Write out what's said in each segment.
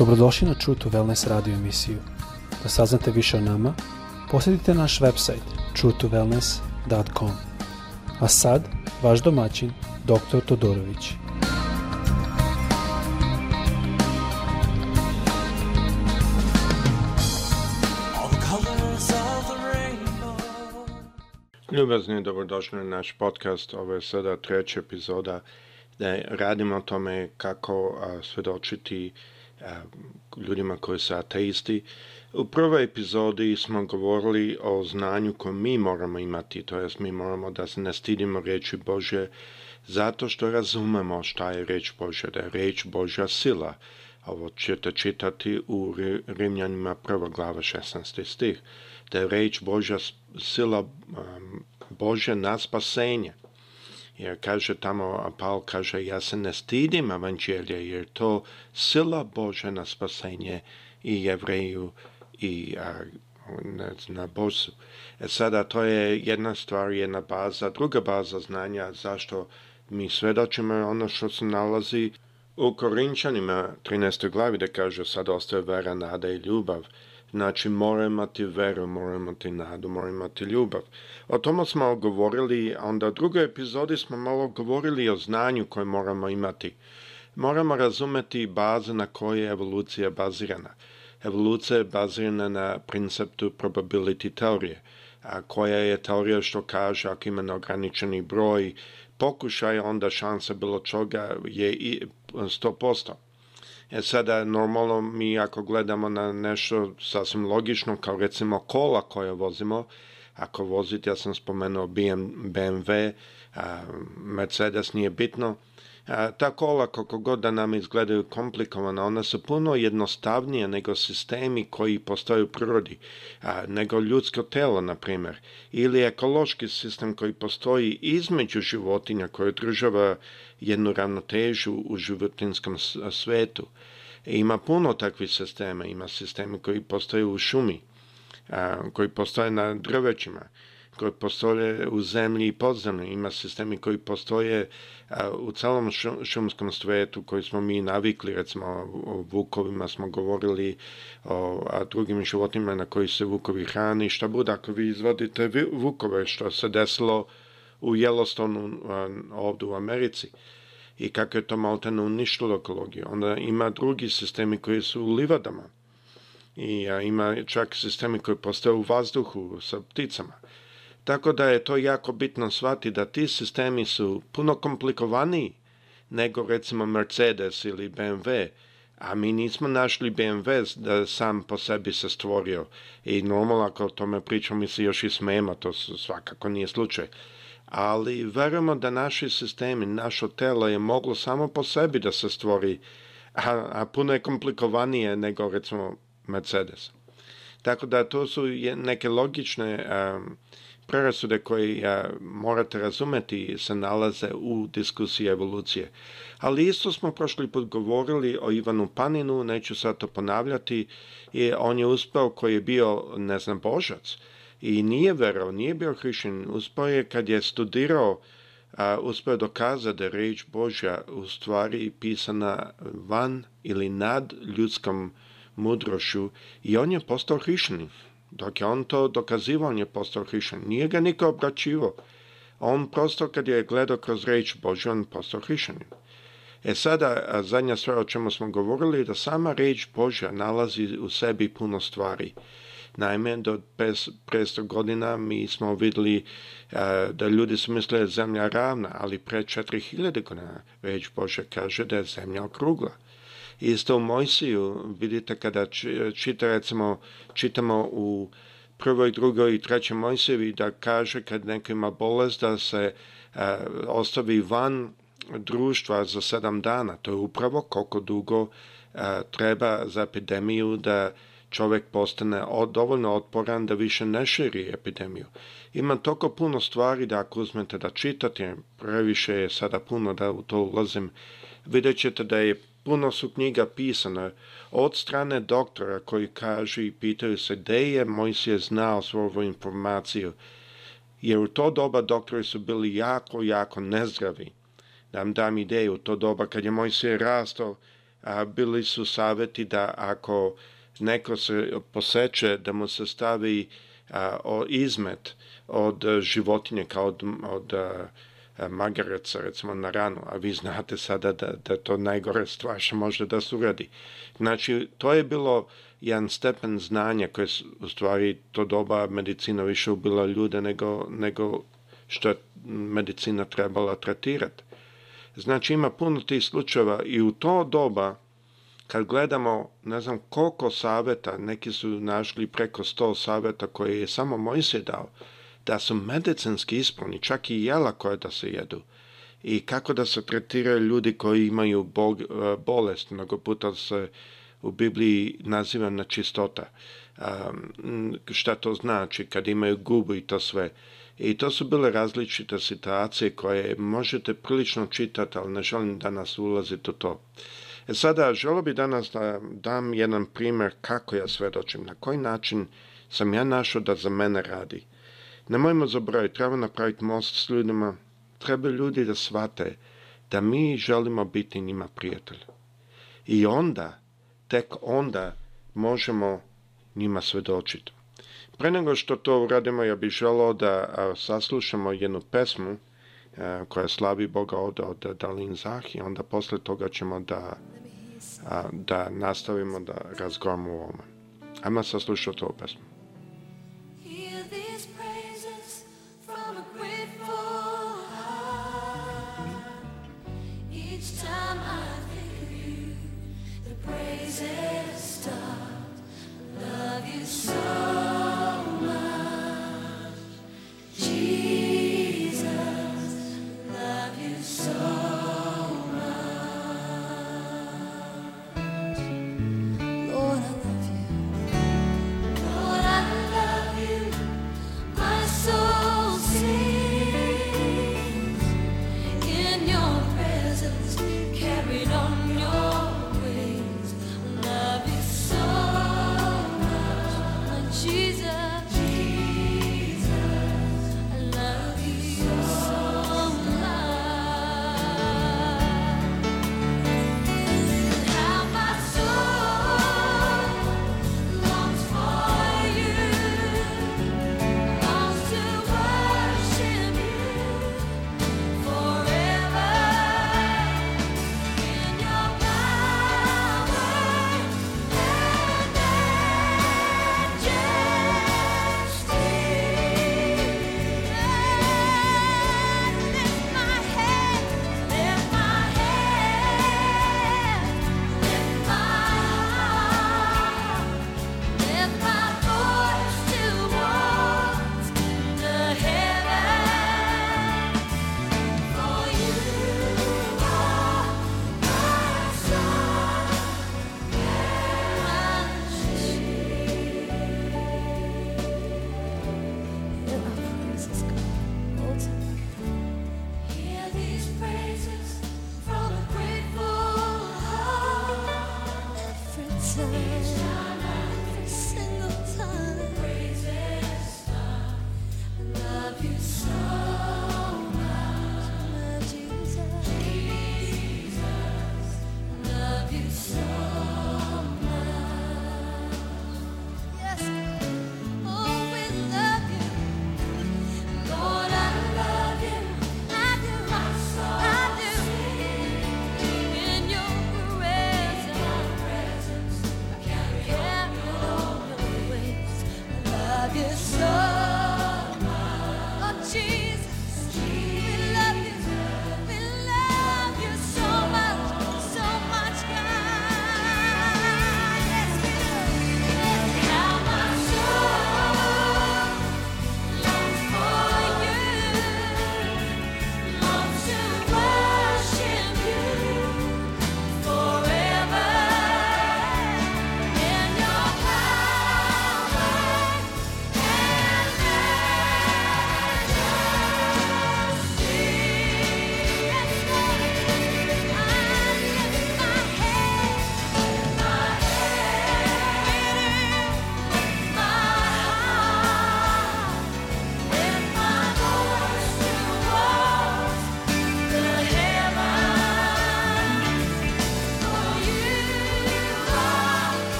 Dobrodošli na True to Wellness radio emisiju. Da saznate više o nama, posjetite naš website truetowellness.com. A sad, vaš domaćin, dr. Todorović. Ljubazni, dobrodošli na naš podcast. Ovo je sada treća epizoda da radimo o tome kako a, svedočiti ljudima koji su ateisti. U prvoj epizodi smo govorili o znanju koje mi moramo imati, to jest mi moramo da se ne stidimo reći Bože, zato što razumemo šta je reč Božja, da je reč Božja sila. Ovo ćete čitati u Rimljanima 1. glava 16. stih. Da je reč Božja sila Bože na spasenje. Jer kaže tamo, Paul kaže, ja se ne stidim evanđelja, jer to sila Božja na spasenje i jevreju i a, na, na Bosu. E sada, to je jedna stvar, jedna baza, druga baza znanja, zašto mi svedočimo ono što se nalazi u Korinčanima 13. glavi, da kaže, sad ostaje vera, nada i ljubav. Znači, mora imati veru, mora imati nadu, mora imati ljubav. O tome smo govorili, a onda u drugoj epizodi smo malo govorili o znanju koje moramo imati. Moramo razumeti baze na koje je evolucija bazirana. Evolucija je bazirana na principu probability teorije, a koja je teorija što kaže ako ima neograničeni broj pokušaja, onda šansa bilo čega je i 100%. E sada, normalno, mi ako gledamo na nešto sasvim logično, kao recimo kola koje vozimo, ako vozite, ja sam spomenuo BMW, Mercedes nije bitno, Ta kola, kako god da nam izgledaju komplikovana, ona su puno jednostavnije nego sistemi koji postoje u prirodi, nego ljudsko telo, na primer, ili ekološki sistem koji postoji između životinja koje država jednu ravnotežu u životinskom svetu. Ima puno takvih sistema, ima sistemi koji postoje u šumi, koji postoje na drvećima, koje postoje u zemlji i podzemlju. Ima sistemi koji postoje u celom šumskom svetu koji smo mi navikli, recimo o vukovima smo govorili, o a drugim životima na koji se vukovi hrani. Šta bude ako vi izvodite vukove, što se desilo u Yellowstonu ovde u Americi i kako je to maltene uništilo ekologiju. Onda ima drugi sistemi koji su u livadama i a, ima čak sistemi koji postoje u vazduhu sa pticama. Tako da je to jako bitno shvati da ti sistemi su puno komplikovaniji nego recimo Mercedes ili BMW, a mi nismo našli BMW da sam po sebi se stvorio. I normalno ako o tome pričamo mi se još i smijemo, to svakako nije slučaj. Ali verujemo da naši sistemi, naše telo je moglo samo po sebi da se stvori, a, a puno je komplikovanije nego recimo Mercedes. Tako da to su neke logične um, prerasude koje a, morate razumeti se nalaze u diskusiji evolucije. Ali isto smo prošli put govorili o Ivanu Paninu, neću sad to ponavljati, i on je uspeo koji je bio, ne znam, božac i nije verao, nije bio hrišćan, uspeo je kad je studirao a, uspeo dokaza da je reč Božja u stvari pisana van ili nad ljudskom mudrošu i on je postao hrišćanin dok je on to dokazivao, on je postao hrišćan. Nije ga niko obraćivao. on prosto kad je gledao kroz reč Božju, on postao hrišćanin. E sada, zadnja stvar o čemu smo govorili, da sama reč Božja nalazi u sebi puno stvari. Naime, do pre 100 godina mi smo videli a, e, da ljudi su mislili da je zemlja ravna, ali pre 4000 godina reč Božja kaže da je zemlja okrugla isto u Mojsiju, vidite kada čita, recimo, čitamo u prvoj, drugoj i trećoj Mojsijevi da kaže kad neko ima bolest da se e, ostavi van društva za sedam dana. To je upravo koliko dugo e, treba za epidemiju da čovek postane od, dovoljno otporan da više ne širi epidemiju. Ima toko puno stvari da ako uzmete da čitate, previše je sada puno da u to ulazim, vidjet ćete da je Puno su knjiga pisane od strane doktora koji kažu i pitaju se gde je Mojsije znao svoju ovu informaciju, jer u to doba doktori su bili jako, jako nezdravi. Da dam ideju, u to doba kad je Mojsije rastao, a, bili su saveti da ako neko se poseče, da mu se stavi a, o, izmet od životinje, kao od, od a, E, magaraca recimo na ranu, a vi znate sada da, da to najgore stvar što može da se uradi. Znači, to je bilo jedan stepen znanja koje u stvari to doba medicina više ubila ljude nego, nego što je medicina trebala tretirati. Znači ima puno tih slučajeva i u to doba kad gledamo ne znam koliko saveta, neki su našli preko 100 saveta koje je samo Mojsije dao, da su medicinski ispravni, čak i jela koje da se jedu i kako da se tretiraju ljudi koji imaju bog, e, bolest, mnogo puta se u Bibliji naziva na čistota. Um, šta to znači kad imaju gubu i to sve. I to su bile različite situacije koje možete prilično čitati, ali ne želim danas ulaziti u to. E sada, želo bi danas da dam jedan primer kako ja svedočim, na koji način sam ja našao da za mene radi. Nemojmo zaboraviti, treba napraviti most s ljudima. Treba ljudi da shvate da mi želimo biti njima prijatelj. I onda, tek onda, možemo njima svedočiti. Pre nego što to uradimo, ja bih želao da saslušamo jednu pesmu koja slavi Boga od, od Dalin Zah i onda posle toga ćemo da, da nastavimo da razgovaramo o ovome. Ajmo saslušati ovu pesmu. each time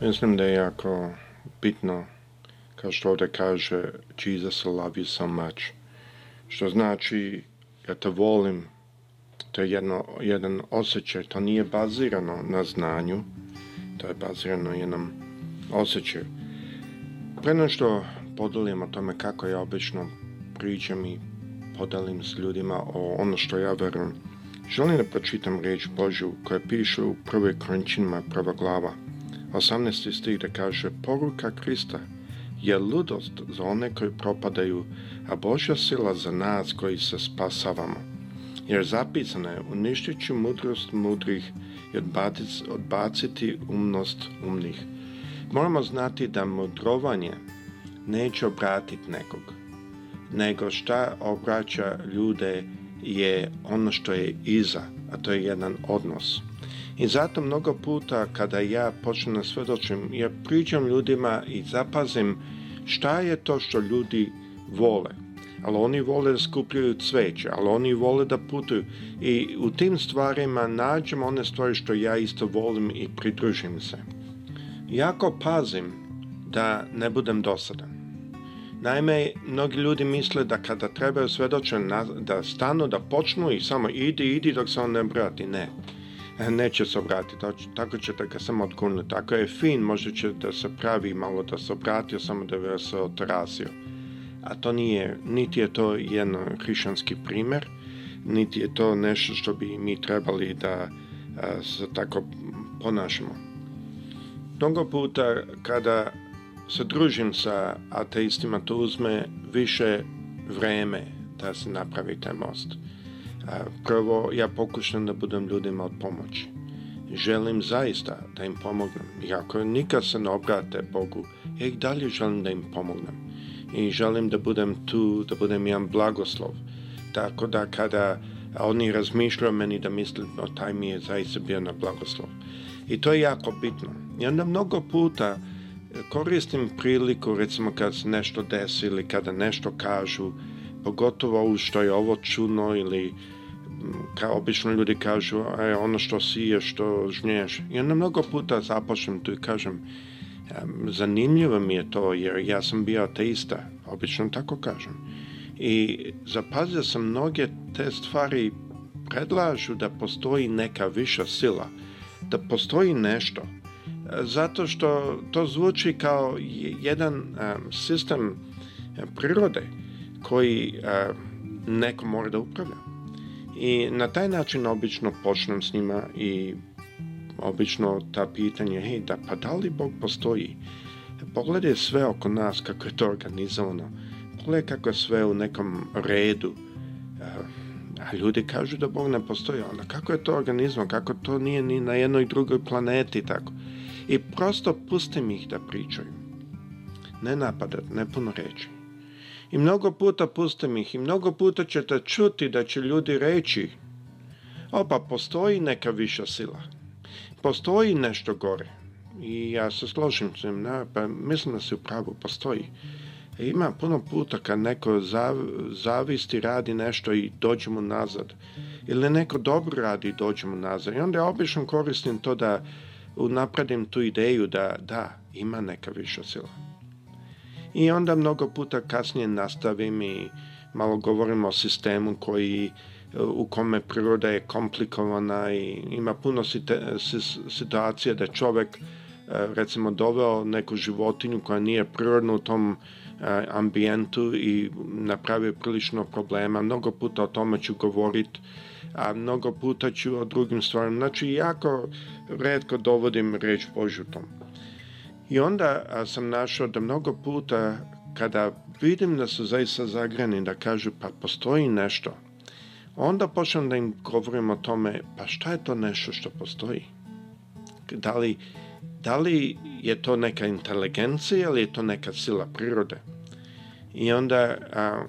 Mislim da je jako bitno, kao što ovde kaže, Jesus I love you so much. Što znači, ja te volim, to je jedno, jedan osjećaj, to nije bazirano na znanju, to je bazirano na jednom osjećaju. Pre nego što podelim o tome kako ja obično pričam i podelim s ljudima o ono što ja verujem, želim da pročitam reč Božju koja piše u 1. Korinčinima prva glava, 18. stih da kaže Poruka Krista je ludost za one koji propadaju, a Božja sila za nas koji se spasavamo. Jer zapisano je, uništit ću mudrost mudrih i odbaciti umnost umnih. Moramo znati da mudrovanje neće obratiti nekog, nego šta obraća ljude je ono što je iza, a to je jedan odnos. I zato mnogo puta kada ja počnem da svedočim, ja priđem ljudima i zapazim šta je to što ljudi vole. Ali oni vole da skupljaju cveće, ali oni vole da putuju. I u tim stvarima nađem one stvari što ja isto volim i pridružim se. Jako pazim da ne budem dosadan. Naime, mnogi ljudi misle da kada trebaju svedočen da stanu, da počnu i samo idi, idi dok se on ne vrati. Ne neće se obratiti, da tako ćete ga samo odgurnuti. Ako je fin, možda će da se pravi malo da se obratio, samo da bi se otrazio. A to nije, niti je to jedan hrišćanski primer, niti je to nešto što bi mi trebali da a, se tako ponašamo. Mnogo puta kada se družim sa ateistima, to uzme više vreme da se napravi taj most. Prvo, ja pokušam da budem ljudima od pomoći. Želim zaista da im pomognem. I ako nikad se ne obrate Bogu, ja i dalje želim da im pomognem. I želim da budem tu, da budem jedan blagoslov. Tako da kada oni razmišljaju o meni da mislim, o taj mi je zaista bio na blagoslov. I to je jako bitno. I onda mnogo puta e, koristim priliku, recimo kad se nešto desi ili kada nešto kažu, pogotovo ovo što je ovo čudno ili kao obično ljudi kažu e, ono što siješ, što žnješ. I onda mnogo puta započnem tu i kažem zanimljivo mi je to jer ja sam bio ateista, obično tako kažem. I zapazio sam mnoge te stvari predlažu da postoji neka viša sila, da postoji nešto. Zato što to zvuči kao jedan sistem prirode koji e, neko mora da upravlja. I na taj način obično počnem s njima i obično ta pitanja, hej, da, pa da li Bog postoji? Pogledaj sve oko nas kako je to organizovano. Pogledaj kako je sve u nekom redu. E, a ljudi kažu da Bog ne postoji. Onda kako je to organizam, kako to nije ni na jednoj drugoj planeti tako. I prosto pustim ih da pričaju. Ne napadat, ne puno reći. I mnogo puta pustim ih i mnogo puta ćete čuti da će ljudi reći opa, postoji neka viša sila. Postoji nešto gore. I ja se složim s njim, na, da, pa mislim da se upravo postoji. E, ima puno puta kad neko zav, zavisti radi nešto i dođemo nazad. Ili neko dobro radi i dođemo nazad. I onda ja obično koristim to da unapredim tu ideju da da, ima neka viša sila i onda mnogo puta kasnije nastavim i malo govorim o sistemu koji u kome priroda je komplikovana i ima puno situacija da čovek e, recimo doveo neku životinju koja nije prirodna u tom e, ambijentu i napravio prilično problema. Mnogo puta o tome ću govoriti, a mnogo puta ću o drugim stvarima. Znači, jako redko dovodim reč Božu tomu. I onda sam našao da mnogo puta kada vidim da su zaista zagrani da kažu pa postoji nešto, onda počnem da im govorim o tome pa šta je to nešto što postoji? Da li, da li je to neka inteligencija ili je to neka sila prirode? I onda a,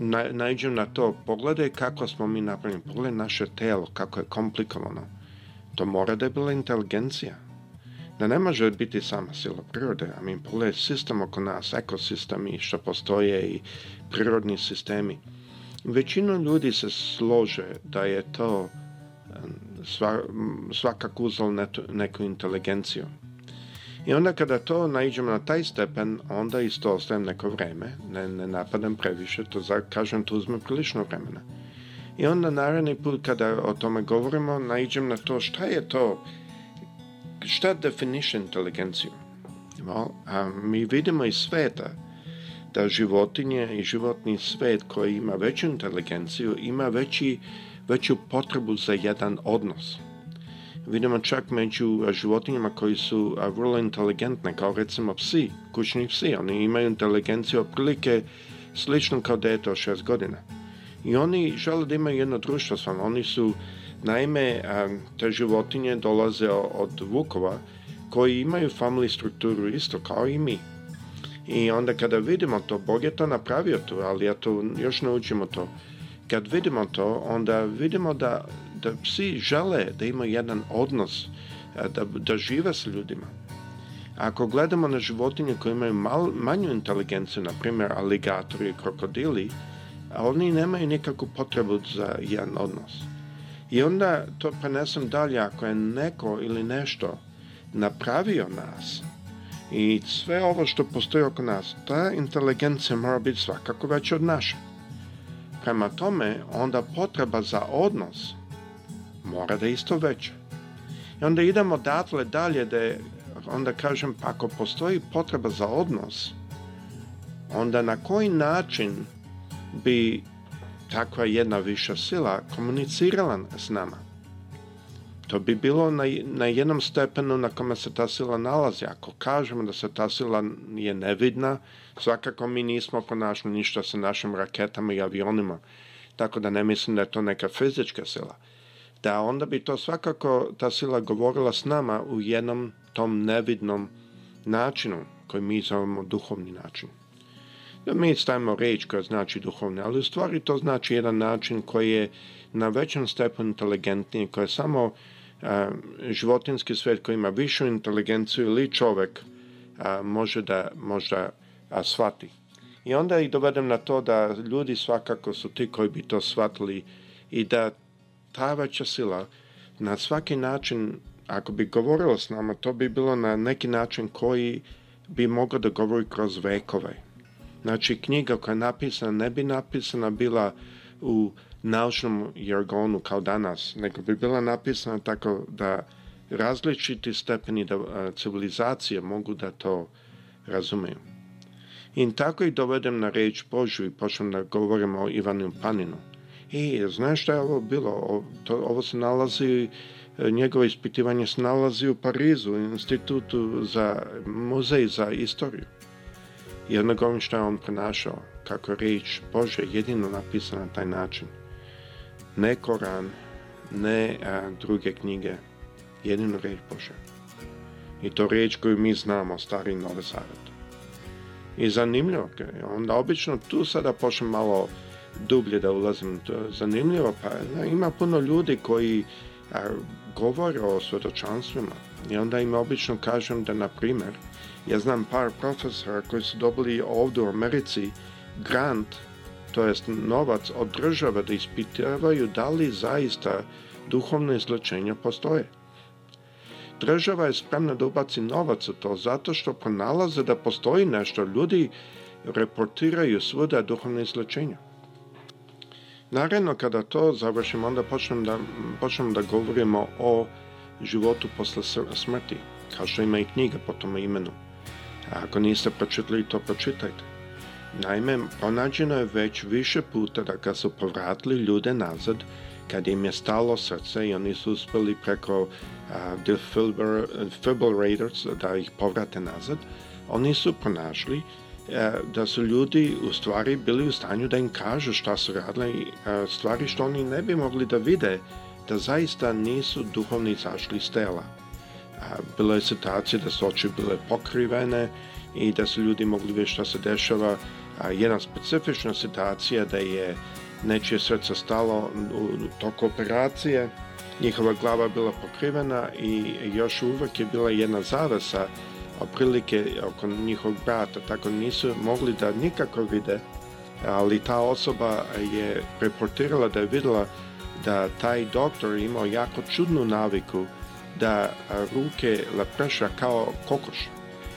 na, najđem na to poglede kako smo mi napravili pogled naše telo, kako je komplikovano. To mora da je bila inteligencija da ne može biti sama sila prirode. I mean, pogledaj sistem oko nas, ekosistemi što postoje i prirodni sistemi. Većina ljudi se slože da je to eh, svaka kuzal neku inteligenciju. I onda kada to naiđemo na taj stepen, onda isto ostajem neko vreme, ne, ne napadam previše, to za, kažem, to uzme prilično vremena. I onda naredni put kada o tome govorimo, naiđem na to šta je to šta definiše inteligenciju? Well, a mi vidimo iz sveta da životinje i životni svet koji ima veću inteligenciju ima veći, veću potrebu za jedan odnos. Vidimo čak među životinjama koji su vrlo inteligentne, kao recimo psi, kućni psi. Oni imaju inteligenciju otprilike slično kao dete od šest godina. I oni žele da imaju jedno društvo s vama. Oni su Naime, te životinje dolaze od vukova koji imaju family strukturu isto kao i mi. I onda kada vidimo to, Bog je to napravio to, ali ja to još naučimo to. Kad vidimo to, onda vidimo da, da psi žele da imaju jedan odnos, da, da žive s ljudima. Ako gledamo na životinje koje imaju mal, manju inteligenciju, na primjer aligatori i krokodili, oni nemaju nikakvu potrebu za jedan odnos. I onda to prenesem pa dalje, ako je neko ili nešto napravio nas i sve ovo što postoji oko nas, ta inteligencija mora biti svakako veća od naše. Prema tome, onda potreba za odnos mora da isto veća. I onda idemo datle dalje da onda kažem, pa ako postoji potreba za odnos, onda na koji način bi takva jedna viša sila komunicirala s nama. To bi bilo na, na jednom stepenu na kome se ta sila nalazi. Ako kažemo da se ta sila je nevidna, svakako mi nismo konačno ništa sa našim raketama i avionima. Tako da ne mislim da je to neka fizička sila. Da onda bi to svakako ta sila govorila s nama u jednom tom nevidnom načinu koji mi zovemo duhovni način mi stavimo reč koja znači duhovne, ali u stvari to znači jedan način koji je na većem stepenu inteligentniji, koji je samo a, e, životinski svet koji ima višu inteligenciju ili čovek a, e, može da možda a, shvati. I onda ih dovedem na to da ljudi svakako su ti koji bi to shvatili i da ta veća sila na svaki način, ako bi govorilo s nama, to bi bilo na neki način koji bi mogao da govori kroz vekove. Znači, knjiga koja je napisana ne bi napisana bila u naučnom jargonu kao danas, nego bi bila napisana tako da različiti stepeni da, a, civilizacije mogu da to razumeju. I tako i dovedem na reč Božu i počnem da govorim o Ivanu Paninu. I e, znaš šta je ovo bilo? O, to, ovo se nalazi, e, njegovo ispitivanje se nalazi u Parizu, u institutu za muzej za istoriju i onog ovim što je on prenašao, kako je riječ Bože jedino napisana na taj način. Ne Koran, ne a, druge knjige, jedino riječ Bože. I to riječ koju mi znamo, stari Novi Zavet. I zanimljivo, onda obično tu sada počnem malo dublje da ulazim. To je zanimljivo, pa da, ima puno ljudi koji a, govore o svetočanstvima i onda im obično kažem da, na primer, Ja znam par profesora koji su dobili ovdje u Americi grant, to jest novac od države da ispitavaju da li zaista duhovne izlečenja postoje. Država je spremna da ubaci novac u to zato što pronalaze da postoji nešto. Ljudi reportiraju svuda duhovne izlečenja. Naravno, kada to završim, onda počnem da, počnem da govorimo o životu posle smrti, kao što ima i knjiga po tom imenu. Ako niste pročitali to, pročitajte. Naime, pronađeno je već više puta da kad su povratili ljude nazad, kad im je stalo srce i oni su uspeli preko defibrillators da ih povrate nazad, oni su pronašli e, da su ljudi u stvari bili u stanju da im kažu šta su radili, e, stvari što oni ne bi mogli da vide, da zaista nisu duhovni izašli iz tela. Bila je situacija da su oči bile pokrivene i da su ljudi mogli vidjeti šta se dešava. Jedna specifična situacija da je nečije srce stalo u toku operacije, njihova glava bila pokrivena i još uvek je bila jedna zavesa oprilike oko njihovog brata, tako nisu mogli da nikako vide, ali ta osoba je reportirala da je videla da taj doktor imao jako čudnu naviku da ruke Lepreša kao kokoš.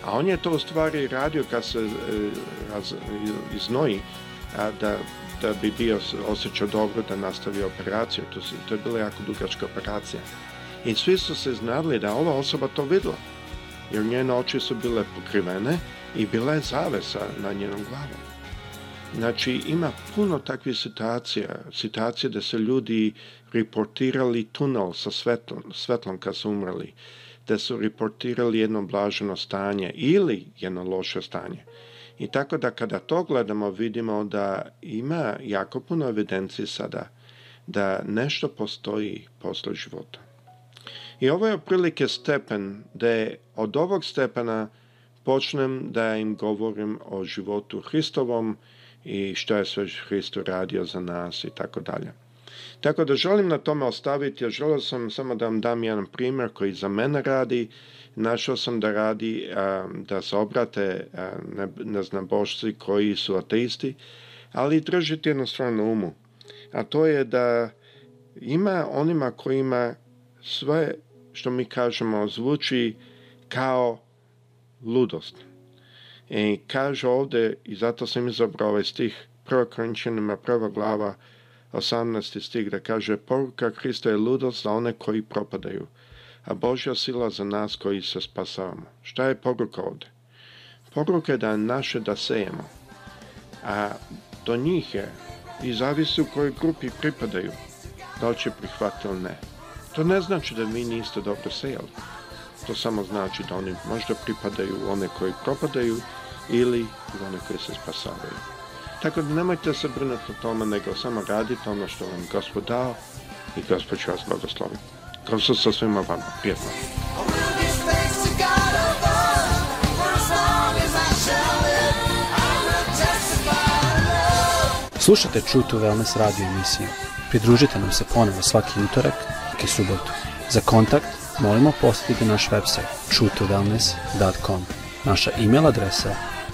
A on je to u stvari radio kad se e, raz, iznoji, a da, da bi bio osjećao dobro da nastavi operaciju. To, su, to je bila jako dugačka operacija. I svi su se znali da ova osoba to videla, jer njene oči su bile pokrivene i bila je zavesa na njenom glavom. Znači, ima puno takvih situacija, situacije da su ljudi reportirali tunel sa svetlom, svetlom kad su umrli, da su reportirali jedno blaženo stanje ili jedno loše stanje. I tako da kada to gledamo, vidimo da ima jako puno evidencije sada da nešto postoji posle života. I ovo je otprilike stepen da od ovog stepena počnem da im govorim o životu Hristovom, i što je sve Hristo radio za nas i tako dalje. Tako da želim na tome ostaviti, ja želio sam samo da vam dam jedan primjer koji za mene radi. Našao sam da radi, da se obrate ne, koji su ateisti, ali držite jednu stvar na umu. A to je da ima onima kojima sve što mi kažemo zvuči kao ludost. I kaže ovdje, i zato sam izabrao ovaj stih, 1. Korinčanima, 1. glava, 18. stih, da kaže, poruka Hrista je ludost za one koji propadaju, a Božja sila za nas koji se spasavamo. Šta je poruka ovdje? Poruka je da je naše da sejemo, a do njih je i zavisi u kojoj grupi pripadaju, da li će prihvatiti ili ne. To ne znači da vi niste dobro sejali. To samo znači da oni možda pripadaju one koji propadaju, ili za one koji se spasavaju. Tako da nemojte se brinuti o tome, nego samo radite ono što vam Gospod dao i Gospod će vas blagosloviti. Gospod sa svima vama. Prijetno. Slušate True Wellness radio emisiju. Pridružite nam se ponovo svaki utorek i subotu. Za kontakt molimo posjetite naš website www.truetowellness.com Naša e-mail adresa